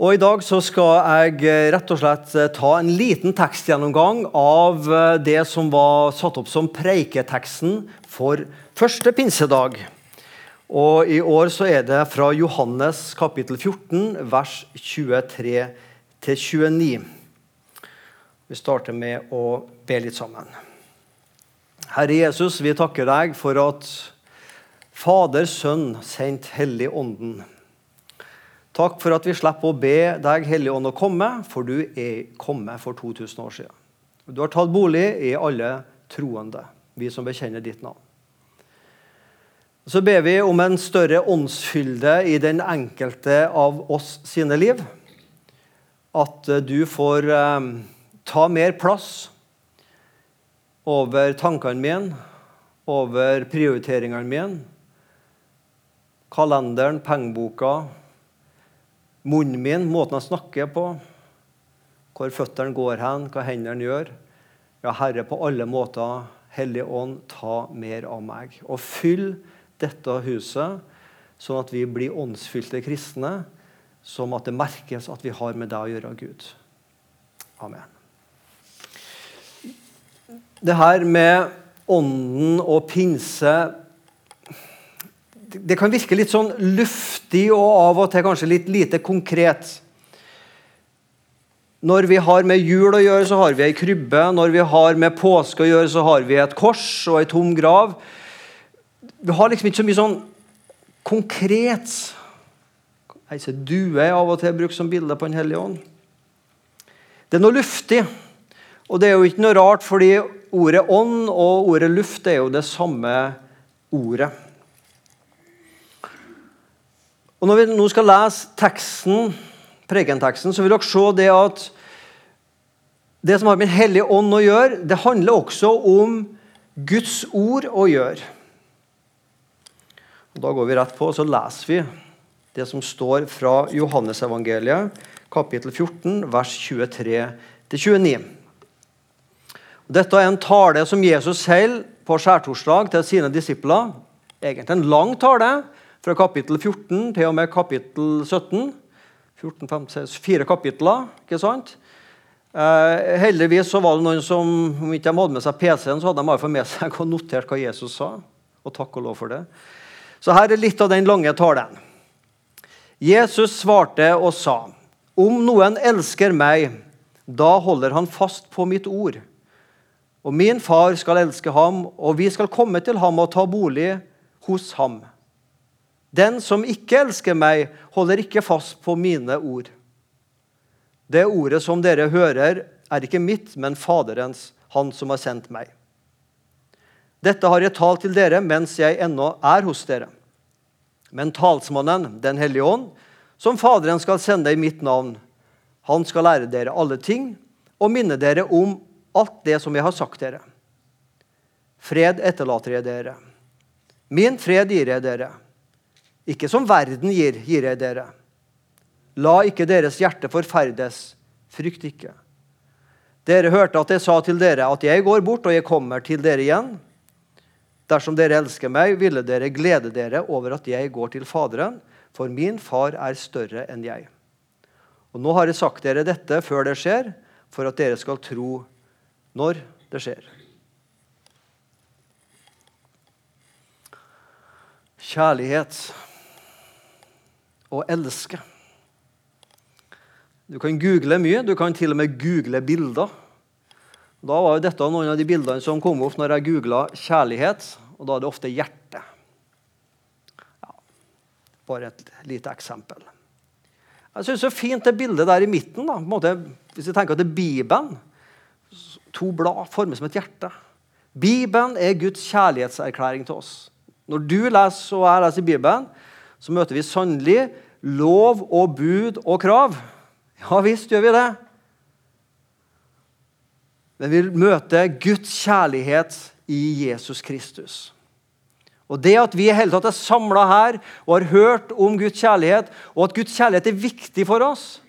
Og I dag så skal jeg eh, rett og slett eh, ta en liten tekstgjennomgang av eh, det som var satt opp som preiketeksten for første pinsedag. Og I år så er det fra Johannes kapittel 14, vers 23 29. Vi starter med å be litt sammen. Herre Jesus, vi takker deg for at Fader, Sønn, sendt Hellig Ånden Takk for at vi slipper å be deg, Hellige Ånd, å komme, for du er kommet for 2000 år siden. Du har tatt bolig i alle troende, vi som bekjenner ditt navn. Så ber vi om en større åndsfylde i den enkelte av oss sine liv. At du får eh, ta mer plass over tankene mine, over prioriteringene mine, kalenderen, pengeboka, Munnen min, måten jeg snakker på, hvor føttene går hen, hva hendene gjør. Ja, Herre, på alle måter, Hellige Ånd, ta mer av meg. Og fyll dette huset, sånn at vi blir åndsfylte kristne, sånn at det merkes at vi har med deg å gjøre, Gud. Amen. Det her med ånden og pinse det kan virke litt sånn luftig og av og til kanskje litt lite konkret. Når vi har med jul å gjøre, så har vi ei krybbe. Når vi har med påske å gjøre, så har vi et kors og ei tom grav. Vi har liksom ikke så mye sånn konkret. Ei due er av og til brukt som bilde på Den hellige ånd. Det er noe luftig. Og det er jo ikke noe rart, fordi ordet ånd og ordet luft er jo det samme ordet. Og Når vi nå skal lese teksten, prekenteksten, så vil dere se det at det som har med Hellige ånd å gjøre, det handler også om Guds ord å gjøre. Og Da går vi rett på og så leser vi det som står fra Johannesevangeliet, kapittel 14, vers 23-29. Dette er en tale som Jesus holder på skjærtorsdag til sine disipler. Egentlig en lang tale, fra kapittel 14 til og med kapittel 17. 14, 15, fire kapitler, ikke sant? Eh, heldigvis så var det noen som om ikke de hadde med seg PC-en, så hadde de i hvert fall med seg og notert hva Jesus sa. Og takk og lov for det. Så her er litt av den lange talen. Jesus svarte og sa, om noen elsker meg, da holder han fast på mitt ord. Og min far skal elske ham, og vi skal komme til ham og ta bolig hos ham. Den som ikke elsker meg, holder ikke fast på mine ord. Det ordet som dere hører, er ikke mitt, men Faderens, han som har sendt meg. Dette har jeg talt til dere mens jeg ennå er hos dere. Men talsmannen, Den hellige ånd, som Faderen skal sende i mitt navn, han skal lære dere alle ting og minne dere om alt det som jeg har sagt dere. Fred etterlater jeg dere. Min fred gir jeg dere. Ikke som verden gir, gir jeg dere. La ikke deres hjerte forferdes. Frykt ikke. Dere hørte at jeg sa til dere at jeg går bort, og jeg kommer til dere igjen. Dersom dere elsker meg, ville dere glede dere over at jeg går til Faderen, for min far er større enn jeg. Og Nå har jeg sagt dere dette før det skjer, for at dere skal tro når det skjer. Kjærlighet å elske. Du kan google mye. Du kan til og med google bilder. Da var jo dette noen av de bildene som kom opp når jeg googla 'kjærlighet'. Og da er det ofte hjerte. Ja, bare et lite eksempel. Jeg syns er fint det bildet der i midten. da, måte, Hvis vi tenker at det er Bibelen To blad formet som et hjerte. Bibelen er Guds kjærlighetserklæring til oss. Når du leser og jeg leser Bibelen, så møter vi sannelig lov og bud og krav. Ja visst gjør vi det. Men vi møter Guds kjærlighet i Jesus Kristus. Og Det at vi i hele tatt er samla her og har hørt om Guds kjærlighet, og at Guds kjærlighet er viktig for oss,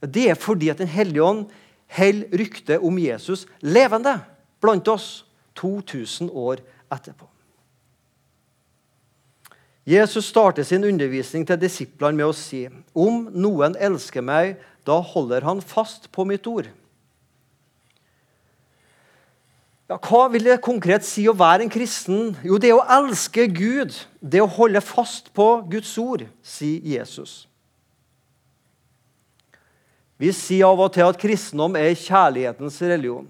det er fordi at Den hellige ånd holder ryktet om Jesus levende blant oss 2000 år etterpå. Jesus starter sin undervisning til disiplene med å si om noen elsker meg, da holder han fast på mitt ord. Ja, hva vil det konkret si å være en kristen? Jo, det er å elske Gud. Det å holde fast på Guds ord, sier Jesus. Vi sier av og til at kristendom er kjærlighetens religion.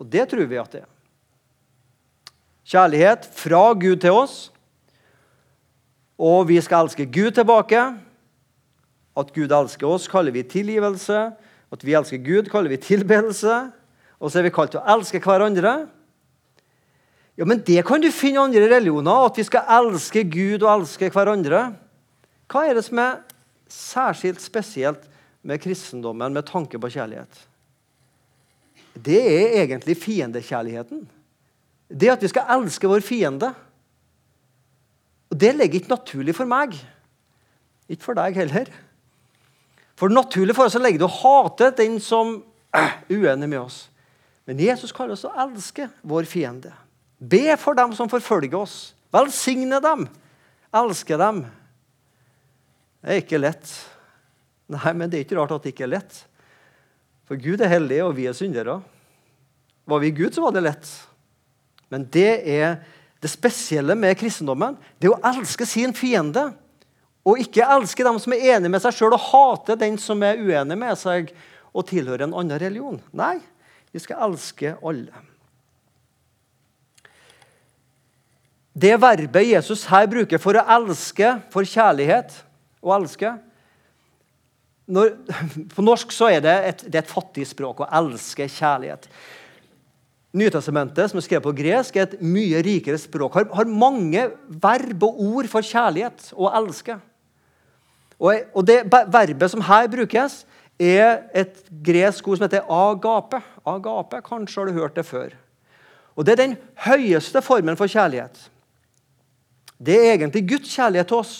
Og det tror vi at det er. Kjærlighet fra Gud til oss. Og vi skal elske Gud tilbake. At Gud elsker oss, kaller vi tilgivelse. At vi elsker Gud, kaller vi tilbedelse. Og så er vi kalt til å elske hverandre. Ja, Men det kan du finne i andre religioner, at vi skal elske Gud og elske hverandre. Hva er det som er særskilt spesielt med kristendommen med tanke på kjærlighet? Det er egentlig fiendekjærligheten. Det at vi skal elske vår fiende. Og Det ligger ikke naturlig for meg. Ikke for deg heller. For naturlig for oss ligger det å hate den som er uenig med oss. Men Jesus kaller oss å elske vår fiende. Be for dem som forfølger oss. Velsigne dem. Elske dem. Det er ikke lett. Nei, men det er ikke rart at det ikke er lett. For Gud er hellig, og vi er syndere. Var vi Gud, så var det lett. Men det er det spesielle med kristendommen. Det er å elske sin fiende. Og ikke elske dem som er enig med seg sjøl, og hate den som er uenig med seg og tilhører en annen religion. Nei, vi skal elske alle. Det verbet Jesus her bruker for å elske, for kjærlighet å elske, når, På norsk så er det et, det er et fattig språk å elske kjærlighet. Nytestamentet, som er skrevet på gresk, er et mye rikere språk. Har, har mange verb og ord for kjærlighet og elske. Og, og det verbet som her brukes, er et gresk ord som heter agape. Agape, Kanskje har du hørt det før. Og Det er den høyeste formen for kjærlighet. Det er egentlig Guds kjærlighet til oss.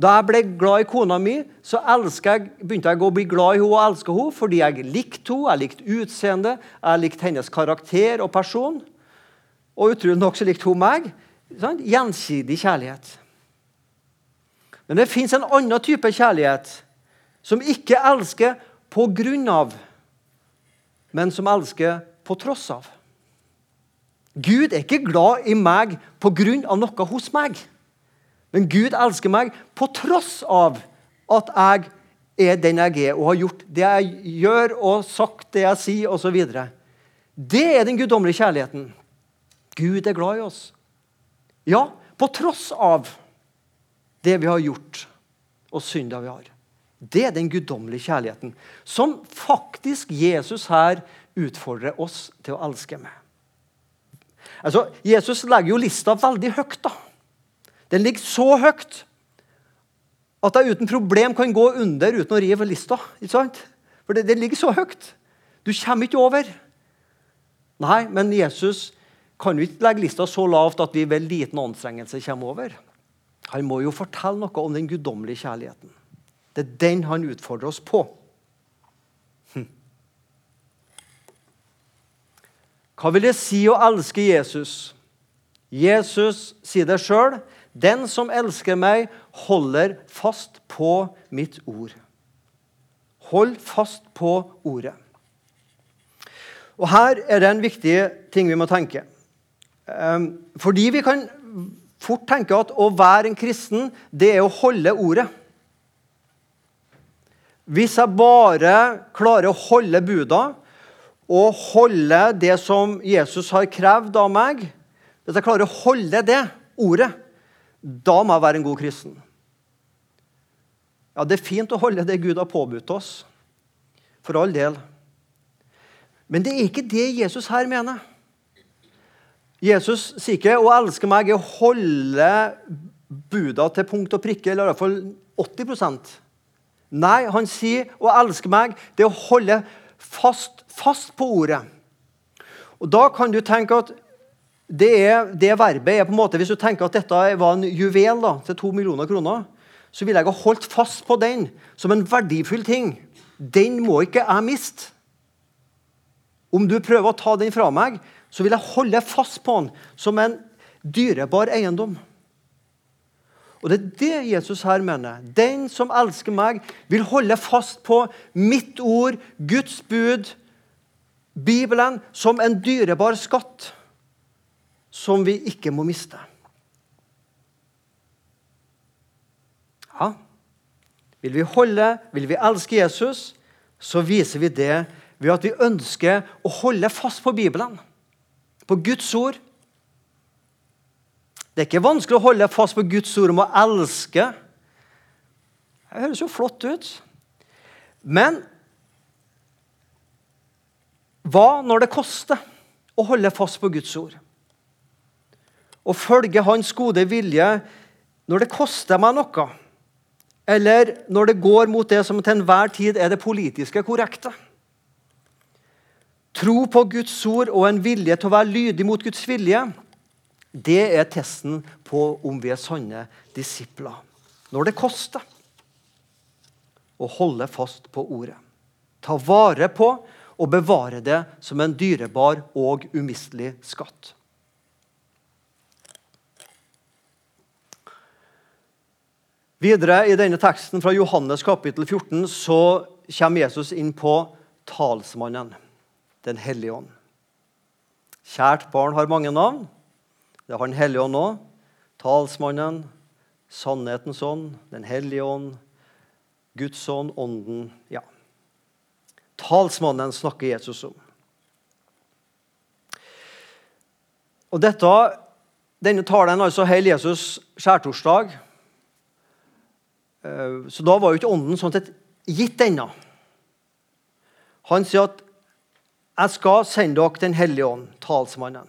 Da jeg ble glad i kona mi, så jeg, begynte jeg å bli glad i henne og elske henne fordi jeg likte henne, jeg likte utseendet, jeg likte hennes karakter og person. Og utrolig nok så likte hun meg. Sånn? Gjensidig kjærlighet. Men det fins en annen type kjærlighet som ikke elsker på grunn av, men som elsker på tross av. Gud er ikke glad i meg på grunn av noe hos meg. Men Gud elsker meg på tross av at jeg er den jeg er, og har gjort det jeg gjør, og sagt det jeg sier, osv. Det er den guddommelige kjærligheten. Gud er glad i oss. Ja, på tross av det vi har gjort, og synda vi har. Det er den guddommelige kjærligheten som faktisk Jesus her utfordrer oss til å elske med. Altså, Jesus legger jo lista veldig høyt. da. Den ligger så høyt at jeg uten problem kan gå under uten å rive lista. ikke sant? For det, ligger så høyt. Du kommer ikke over. Nei, men Jesus kan jo ikke legge lista så lavt at vi ved liten anstrengelse kommer over. Han må jo fortelle noe om den guddommelige kjærligheten. Det er den han utfordrer oss på. Hm. Hva vil det si å elske Jesus? Jesus sier det sjøl. Den som elsker meg, holder fast på mitt ord. Hold fast på ordet. Og Her er det en viktig ting vi må tenke. Ehm, fordi vi kan fort tenke at å være en kristen, det er å holde ordet. Hvis jeg bare klarer å holde buda og holde det som Jesus har krevd av meg Hvis jeg klarer å holde det ordet, da må jeg være en god kristen. Ja, Det er fint å holde det Gud har påbudt oss, for all del. Men det er ikke det Jesus her mener. Jesus sier ikke å elske meg er å holde buda til punkt og prikke, eller i hvert fall 80% Nei, han sier å elske meg det er å holde fast, fast på ordet. Og Da kan du tenke at det, er, det, verbet er på en måte, Hvis du tenker at dette var en juvel da, til to millioner kroner, så ville jeg ha holdt fast på den som en verdifull ting. Den må ikke jeg miste. Om du prøver å ta den fra meg, så vil jeg holde fast på den som en dyrebar eiendom. Og det er det Jesus her mener. Den som elsker meg, vil holde fast på mitt ord, Guds bud, Bibelen, som en dyrebar skatt som vi ikke må miste. Ja, vil vi holde, vil vi elske Jesus, så viser vi det ved at vi ønsker å holde fast på Bibelen, på Guds ord. Det er ikke vanskelig å holde fast på Guds ord om å elske. Det høres jo flott ut. Men hva når det koster å holde fast på Guds ord? Å følge Hans gode vilje når det koster meg noe? Eller når det går mot det som til enhver tid er det politiske korrekte? Tro på Guds ord og en vilje til å være lydig mot Guds vilje, det er testen på om vi er sanne disipler. Når det koster å holde fast på ordet. Ta vare på og bevare det som en dyrebar og umistelig skatt. Videre i denne teksten fra Johannes kapittel 14 så kommer Jesus inn på talsmannen, Den hellige ånd. Kjært barn har mange navn. Det har Den hellige ånd òg. Talsmannen, sannhetens ånd, Den hellige ånd, Guds ånd, Ånden. Ja. Talsmannen snakker Jesus om. Og dette, Denne talen altså holder Jesus skjærtorsdag. Eh, så da var jo ikke Ånden sånn sett gitt ennå. Han sier at 'jeg skal sende dere Den hellige ånd', talsmannen.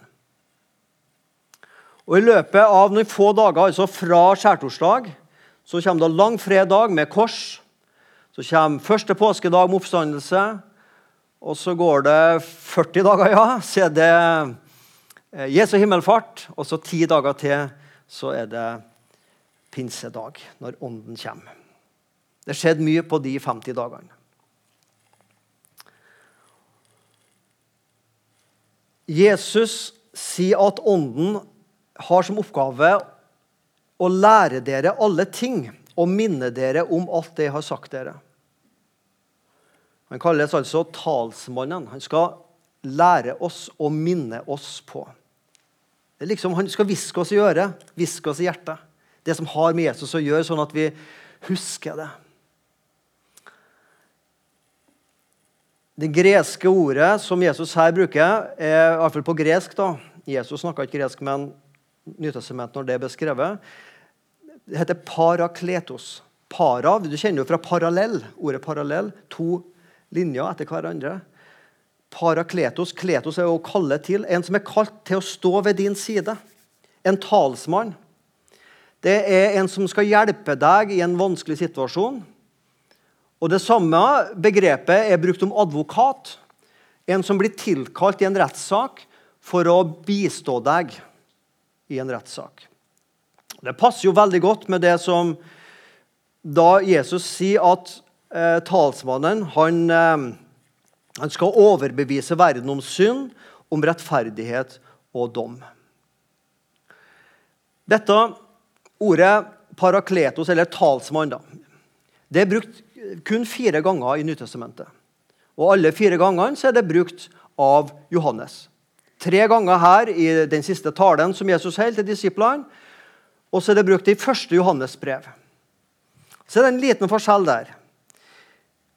Og I løpet av noen få dager, altså fra skjærtorsdag, så kommer det langfredag med kors. Så kommer første påskedag med oppstandelse. Og så går det 40 dager, ja, så er det eh, Jesu himmelfart. Og så ti dager til så er det pinsedag, når Ånden kommer. Det skjedde mye på de 50 dagene. Jesus sier at Ånden har som oppgave å lære dere alle ting og minne dere om alt det jeg har sagt dere. Han kalles altså talsmannen. Han skal lære oss og minne oss på. Det er liksom Han skal hviske oss i øret, hviske oss i hjertet det som har med Jesus å gjøre, sånn at vi husker det. Det greske ordet som Jesus her bruker, er fall på gresk. da. Jesus snakka ikke gresk, men Nytestamentet når det er beskrevet. Det heter parakletos. Para, Du kjenner jo fra parallell, ordet parallell. To linjer etter hverandre. Parakletos. Kletos er å kalle til. En som er kalt til å stå ved din side. En talsmann. Det er en som skal hjelpe deg i en vanskelig situasjon. Og Det samme begrepet er brukt om advokat. En som blir tilkalt i en rettssak for å bistå deg i en rettssak. Det passer jo veldig godt med det som da Jesus sier at eh, talsmannen han, eh, han skal overbevise verden om synd, om rettferdighet og dom. Dette Ordet parakletos, eller talsmann, da, det er brukt kun fire ganger i Nytestamentet. Og alle fire gangene er det brukt av Johannes. Tre ganger her i den siste talen som Jesus holdt til disiplene. Og så er det brukt i første Johannes brev. Så er det en liten forskjell der.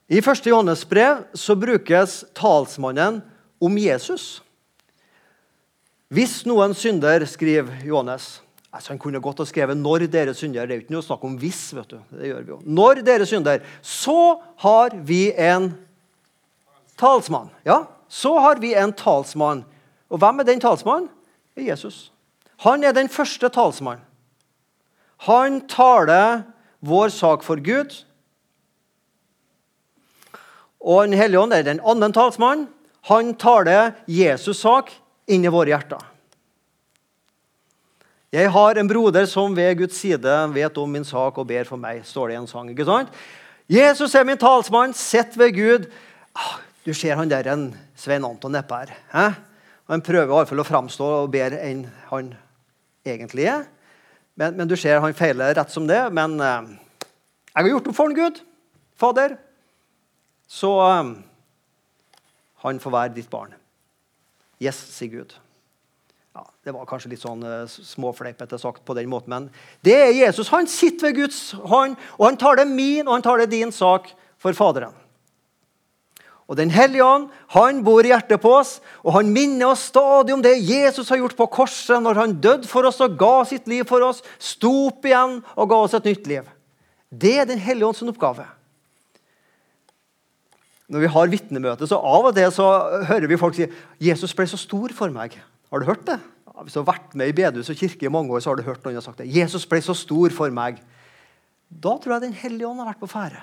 I første Johannes brev så brukes talsmannen om Jesus. Hvis noen synder, skriver Johannes, Altså, han kunne godt ha skrevet 'når dere synder'. Det er jo ikke noe snakk om 'hvis'. vet du. Det gjør vi jo. Når dere synder, så har vi en talsmann. Ja, så har vi en talsmann. Og hvem er den talsmannen? Det er Jesus. Han er den første talsmannen. Han taler vår sak for Gud. Og Den hellige ånd er den andre talsmannen. Han taler Jesus' sak inn i våre hjerter. Jeg har en broder som ved Guds side vet om min sak og ber for meg, står det i en sang. ikke sant? Jesus er min talsmann, sitt ved Gud. Ah, du ser han der en Svein Anton. Eh? Han prøver i hvert fall å framstå og bedre enn han egentlig er. Men, men, du ser han feiler rett som det. Men eh, jeg har gjort opp for han Gud, Fader. Så eh, han får være ditt barn. Yes, sier Gud. Ja, det var kanskje litt sånn uh, småfleipete sagt på den måten, men det er Jesus. Han sitter ved Guds hånd, og han tar det min og han tar det din sak for Faderen. Og Den hellige ånd han bor i hjertet på oss, og han minner oss stadig om det Jesus har gjort på korset når han døde for oss og ga sitt liv for oss, sto opp igjen og ga oss et nytt liv. Det er Den hellige ånds oppgave. Når vi har vitnemøte, så av og til så hører vi folk si Jesus ble så stor for meg. Har du hørt det? Hvis du har vært med i bedehus og kirke i mange år, så har du hørt noen har sagt det. Jesus ble så stor for meg. Da tror jeg Den hellige ånd har vært på ferde.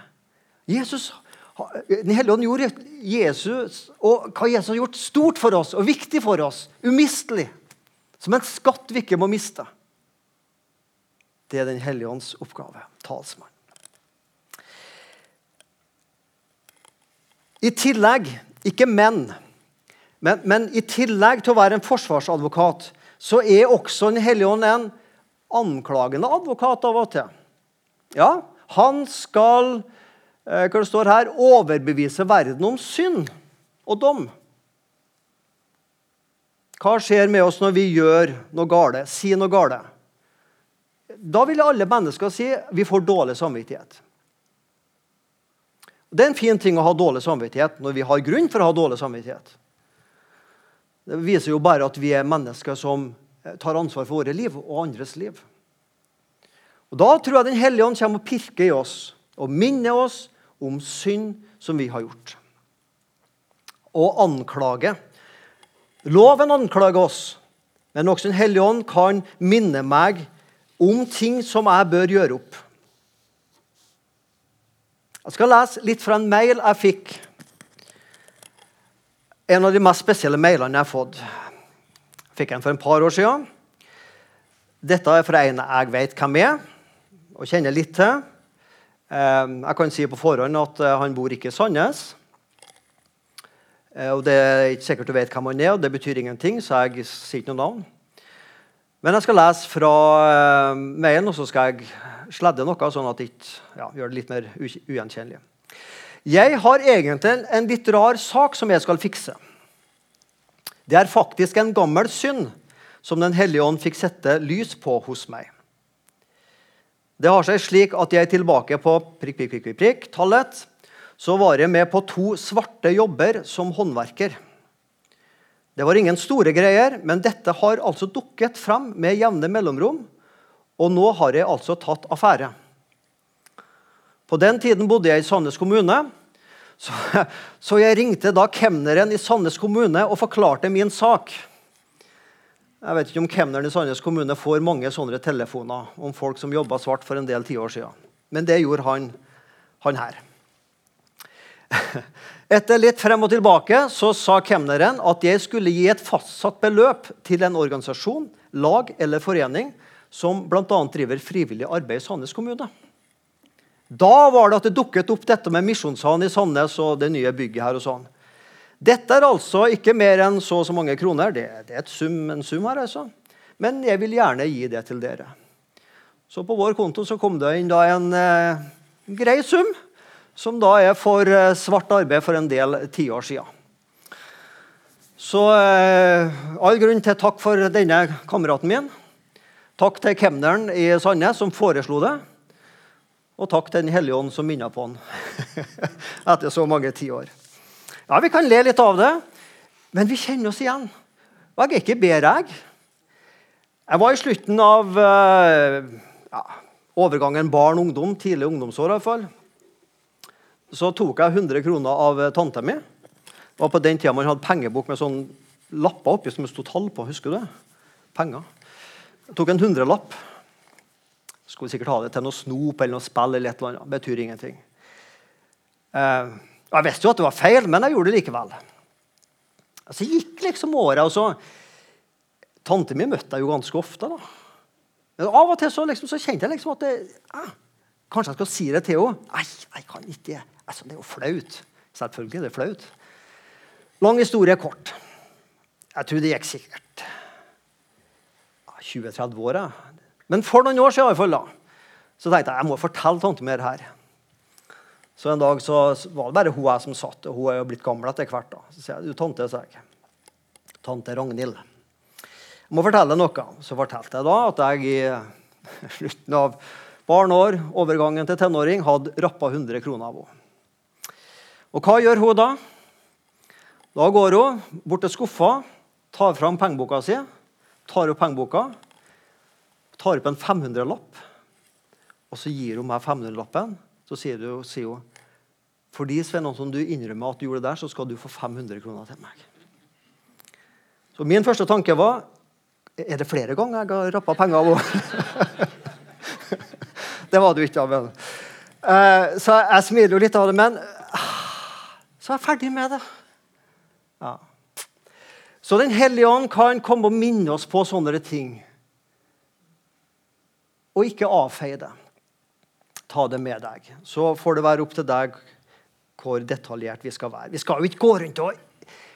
Den hellige ånd gjorde Jesus og hva Jesus har gjort, stort for oss og viktig for oss. Umistelig. Som en skatt vi ikke må miste. Det er Den hellige ånds oppgave. Talsmann. I tillegg, ikke menn, men, men, i tillegg til å være en forsvarsadvokat, så er også Den hellige ånd en anklagende advokat av og til. Ja, han skal Eh, hva det står her, overbevise verden om synd og dom. Hva skjer med oss når vi gjør noe gale, sier noe gale? Da vil alle mennesker si vi får dårlig samvittighet. Det er en fin ting å ha dårlig samvittighet når vi har grunn for å ha dårlig samvittighet. Det viser jo bare at vi er mennesker som eh, tar ansvar for våre liv og andres liv. Og Da tror jeg Den hellige ånd kommer og pirker i oss og minner oss om synd som vi har gjort. Og anklage. Loven anklager oss, men også Den hellige ånd kan minne meg om ting som jeg bør gjøre opp. Jeg skal lese litt fra en mail jeg fikk. En av de mest spesielle mailene jeg har fått. Jeg fikk en for en par år siden. Dette er fra en jeg vet hvem er og kjenner litt til. Ehm, jeg kan si på forhånd at eh, han bor ikke i Sandnes. Eh, og Det er ikke sikkert du vet hvem han er, og det betyr ingenting. så jeg sier ikke noe navn. Men jeg skal lese fra uh, mailen, og så skal jeg sledde noe, sånn at det ja, gjør det litt mer ugjenkjennelig. Jeg har egentlig en litt rar sak som jeg skal fikse. Det er faktisk en gammel synd som Den hellige ånd fikk sette lys på hos meg. Det har seg slik at jeg tilbake på prikk, prikk, prikk, prikk, tallet. Så var jeg med på to svarte jobber som håndverker. Det var ingen store greier, men dette har altså dukket fram med jevne mellomrom. Og nå har jeg altså tatt affære. På den tiden bodde jeg i Sandnes kommune. Så, så jeg ringte da kemneren i Sandnes kommune og forklarte min sak. Jeg vet ikke om kemneren i Sandnes kommune får mange sånne telefoner om folk som jobba svart for en del tiår siden. Men det gjorde han, han her. Etter litt frem og tilbake så sa kemneren at jeg skulle gi et fastsatt beløp til en organisasjon, lag eller forening som bl.a. driver frivillig arbeid i Sandnes kommune. Da var det at det dukket opp dette med Misjonshallen i Sandnes og det nye bygget her. og sånn. Dette er altså ikke mer enn så og så mange kroner. Det, det er sum, en sum her, altså. Men jeg vil gjerne gi det til dere. Så på vår konto så kom det inn da en eh, grei sum, som da er for eh, svart arbeid for en del tiår siden. Så eh, all grunn til takk for denne kameraten min. Takk til kemneren i Sandnes som foreslo det. Og takk til Den hellige ånd som minna på han etter så mange tiår. Ja, Vi kan le litt av det, men vi kjenner oss igjen. Og jeg er ikke bedre, jeg. Jeg var i slutten av eh, ja, overgangen barn-ungdom, tidlig ungdomsår i hvert fall. Så tok jeg 100 kroner av tanta mi. Det var på den tida man hadde pengebok med sånn lapper oppi som det sto tall på. Husker du det? Penger. Jeg tok en hundrelapp. Skulle sikkert ha det til noe snop eller noe spill. eller et eller annet. Betyr ingenting. Eh, jeg visste jo at det var feil, men jeg gjorde det likevel. Så gikk liksom året, og så Tante mi møtte jeg jo ganske ofte. da. Men Av og til så, liksom, så kjente jeg liksom at det, eh, Kanskje jeg skal si det til henne. Nei, jeg kan ikke. Altså, det er jo flaut. Selvfølgelig det er det flaut. Lang historie kort. Jeg tror det gikk sikkert 20-30 år. Men for noen år siden i fall, da, så tenkte jeg jeg må fortelle tante mer her. Så en dag så var det bare hun jeg som satt. og Hun er jo blitt gammel etter hvert. da. Så sier jeg du, tante, sa jeg. Tante Ragnhild. Jeg må fortelle noe. Så fortalte jeg da at jeg i slutten av barneår, overgangen til tenåring, hadde rappa 100 kroner av henne. Og hva gjør hun da? Da går hun bort til skuffa, tar fram pengeboka si, tar opp pengeboka, tar opp en 500-lapp, og så gir hun meg 500-lappen. Så sier, hun fordi Sven som du innrømmer at du gjorde det der, så skal du få 500 kroner til meg. Så min første tanke var er det flere ganger jeg har rappa penger av henne? det var det jo ikke. Men. Uh, så jeg smiler jo litt av det, men så er jeg ferdig med det. Ja. Så Den hellige ånd kan komme og minne oss på sånne ting. Og ikke avfeie det. Ta det med deg. Så får det være opp til deg hvor detaljert vi skal være. Vi skal jo ikke gå rundt og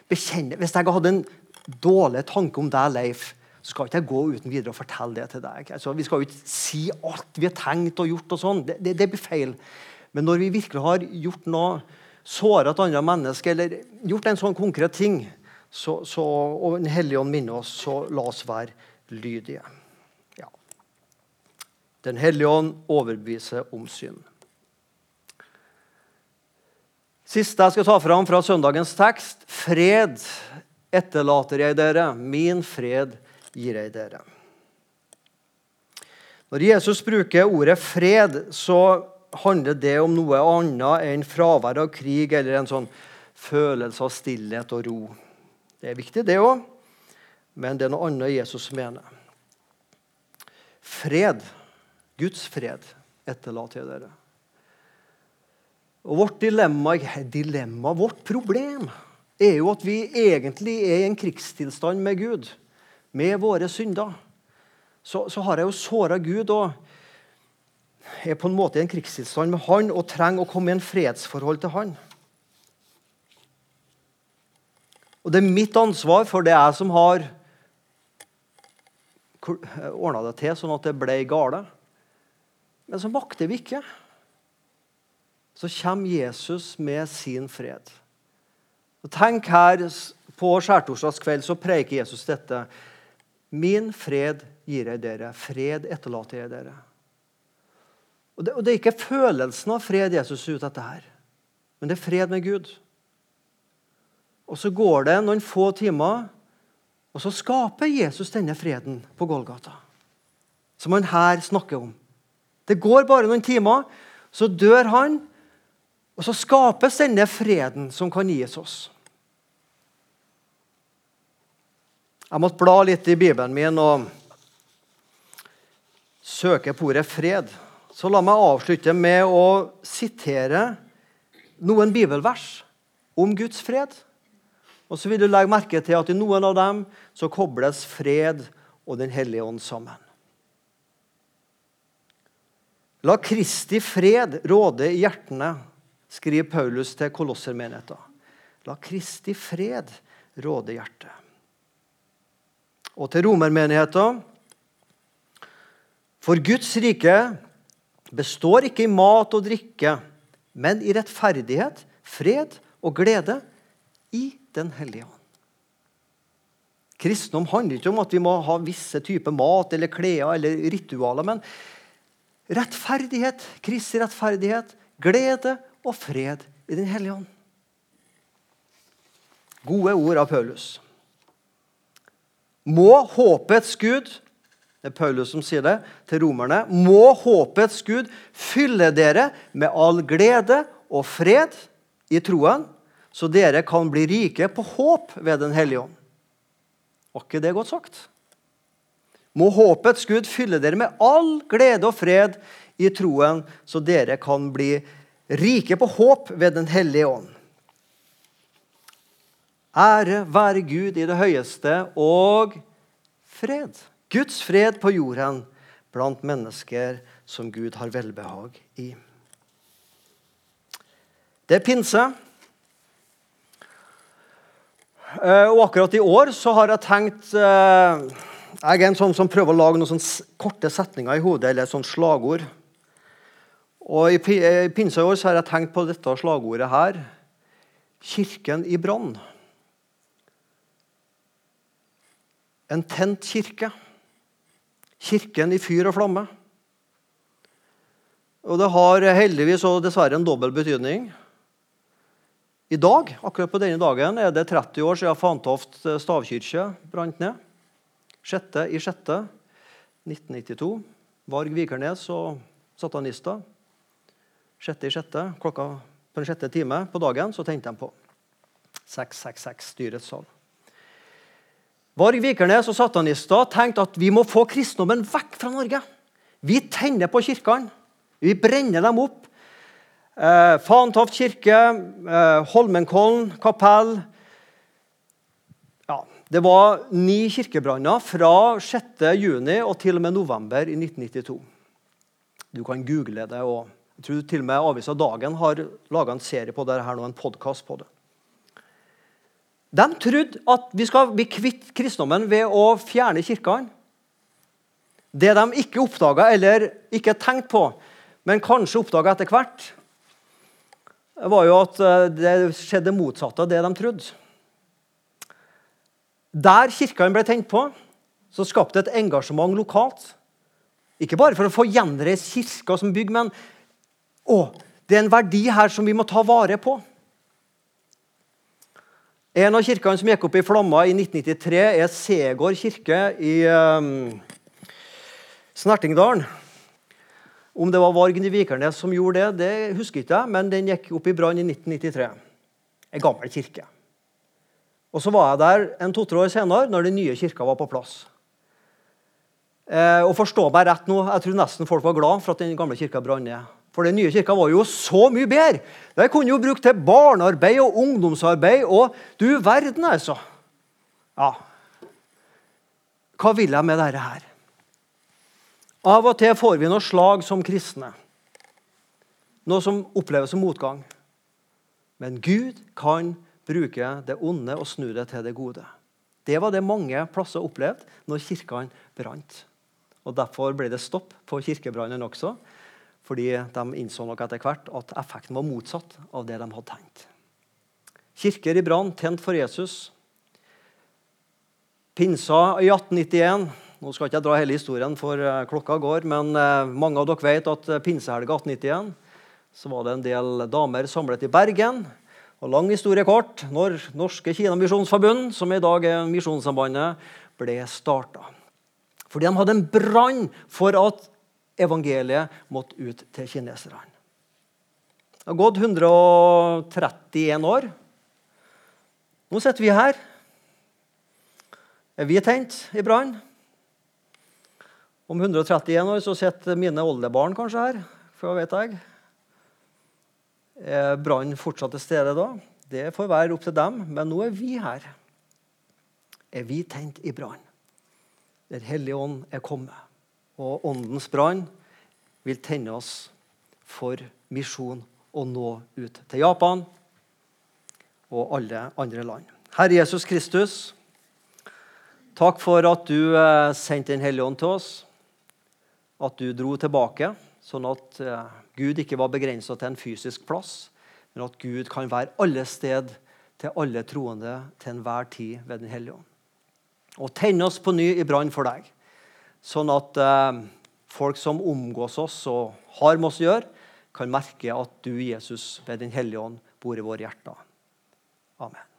bekjenne Hvis jeg hadde en dårlig tanke om deg, Leif, så skal ikke jeg gå uten videre og fortelle det til deg. Altså, vi skal jo ikke si alt vi har tenkt og gjort. og sånn. Det, det, det, blir feil. Men når vi virkelig har gjort noe såra et annet menneske eller gjort en sånn konkret ting, så, så, og Den hellige ånd minner oss, så la oss være lydige. Den hellige ånd overbeviser om synd. Siste jeg skal ta fram fra søndagens tekst. Fred etterlater jeg dere, min fred gir jeg dere. Når Jesus bruker ordet fred, så handler det om noe annet enn fravær av krig eller en sånn følelse av stillhet og ro. Det er viktig, det òg, men det er noe annet Jesus mener. Fred, Guds fred, etterlater jeg dere. Og Vårt dilemma, dilemma, vårt problem, er jo at vi egentlig er i en krigstilstand med Gud, med våre synder. Så, så har jeg jo såra Gud og er på en måte i en krigstilstand med han og trenger å komme i en fredsforhold til han. Og det er mitt ansvar, for det er jeg som har ordna det til sånn at det ble gale. Men så makter vi ikke. Så kommer Jesus med sin fred. Og tenk her På skjærtorsdagskveld så preiker Jesus dette. Min fred gir jeg dere. Fred etterlater jeg dere. Og det, og det, er ikke følelsen av fred Jesus ute etter her, men det er fred med Gud. Og Så går det noen få timer, og så skaper Jesus denne freden på Golgata. Som han her snakker om. Det går bare noen timer, så dør han, og så skapes denne freden som kan gis oss. Jeg måtte bla litt i Bibelen min og søke på ordet fred. Så la meg avslutte med å sitere noen bibelvers om Guds fred. Og så vil du legge merke til at i noen av dem så kobles fred og Den hellige ånd sammen. La Kristi fred råde i hjertene, skriver Paulus til kolossermenigheten. La Kristi fred råde i hjertet. Og til romermenigheten. For Guds rike består ikke i mat og drikke, men i rettferdighet, fred og glede i Den hellige ånd. Kristendom handler ikke om at vi må ha visse typer mat eller klær eller ritualer, men rettferdighet, Kristi rettferdighet, glede og fred i Den hellige ånd. Gode ord av Paulus. Må håpets Gud det er Paulus som sier det til romerne. Må håpets Gud fylle dere med all glede og fred i troen, så dere kan bli rike på håp ved Den hellige ånd. Var ikke det godt sagt? Må håpets Gud fylle dere med all glede og fred i troen, så dere kan bli rike på håp ved Den hellige ånd. Ære være Gud i det høyeste og fred. Guds fred på jorden blant mennesker som Gud har velbehag i. Det er pinse. Eh, og akkurat i år så har jeg tenkt eh, Jeg er en sånn som prøver å lage noen sånne korte setninger i hodet, eller et slagord. Og I pinsa i år har jeg tenkt på dette slagordet her. Kirken i brann. En tent kirke. Kirken i fyr og flamme. Og det har heldigvis og dessverre en dobbel betydning. I dag, akkurat på denne dagen er det 30 år siden Fantoft stavkirke brant ned. 6. i 6. 1992. Varg Vikernes og satanister. 6. i 6. klokka på den sjette time på dagen så tente de på. 666, styrets sal. Varg Vikernes og satanister tenkte at vi må få kristendommen vekk fra Norge. Vi tenner på kirkene. Vi brenner dem opp. Eh, Fantoft kirke, eh, Holmenkollen kapell ja, Det var ni kirkebranner fra 6.6 og til og med november i 1992. Du kan google det. og jeg tror til og med Avisa Dagen har laga en serie på det her nå, en podkast på det. De trodde at vi skal bli kvitt kristendommen ved å fjerne kirkene. Det de ikke oppdaga eller ikke tenkte på, men kanskje oppdaga etter hvert, var jo at eh, det skjedde motsatte av det de trodde. Der kirka ble tent på, så skapte et engasjement lokalt. Ikke bare for å få gjenreist kirka som bygg, men å, det er en verdi her som vi må ta vare på. En av kirkene som gikk opp i flammer i 1993, er Segård kirke i um, Snertingdalen. Om det var Vargen i Vikernes som gjorde det, det husker ikke jeg, men den gikk opp i brann i 1993. En gammel kirke. Og Så var jeg der en to-tre år senere, når den nye kirka var på plass. Eh, og forstå meg rett nå, Jeg tror nesten folk var glad for at den gamle kirka brant ned. For den nye kirka var jo så mye bedre. Den kunne jo brukt til barnearbeid og ungdomsarbeid. Og du verden, altså. Ja. Hva vil jeg med dette her? Av og til får vi noe slag som kristne. Noe som oppleves som motgang. Men Gud kan bruke det onde og snu det til det gode. Det var det mange plasser opplevde når kirkene brant. Og Derfor ble det stopp på kirkebrannen også. Fordi de innså nok etter hvert at effekten var motsatt av det de hadde tenkt. Kirker i brann, tent for Jesus. Pinsa i 1891 nå skal ikke jeg dra hele historien, for eh, klokka går, men eh, mange av dere vet at eh, pinsehelga 1891 så var det en del damer samlet i Bergen. Og lang historie kort. Når Norske Kina Misjonsforbund, som i dag er Misjonssambandet, ble starta. Fordi de hadde en brann for at evangeliet måtte ut til kineserne. Det har gått 131 år. Nå sitter vi her. Er vi tent i brann? Om 131 år så sitter mine oldebarn kanskje her. for hva vet jeg. Er brannen fortsatt til stede da? Det får være opp til dem, men nå er vi her. Er vi tent i brann? Der Hellige Ånd er kommet. Og Åndens brann vil tenne oss for misjon og nå ut til Japan og alle andre land. Herre Jesus Kristus, takk for at du eh, sendte Den hellige ånd til oss at du dro tilbake, sånn at eh, Gud ikke var begrensa til en fysisk plass, men at Gud kan være alle sted til alle troende til enhver tid ved Den hellige ånd. Og tenne oss på ny i brann for deg, sånn at eh, folk som omgås oss og har med oss å gjøre, kan merke at du, Jesus, ved Den hellige ånd, bor i våre hjerter. Amen.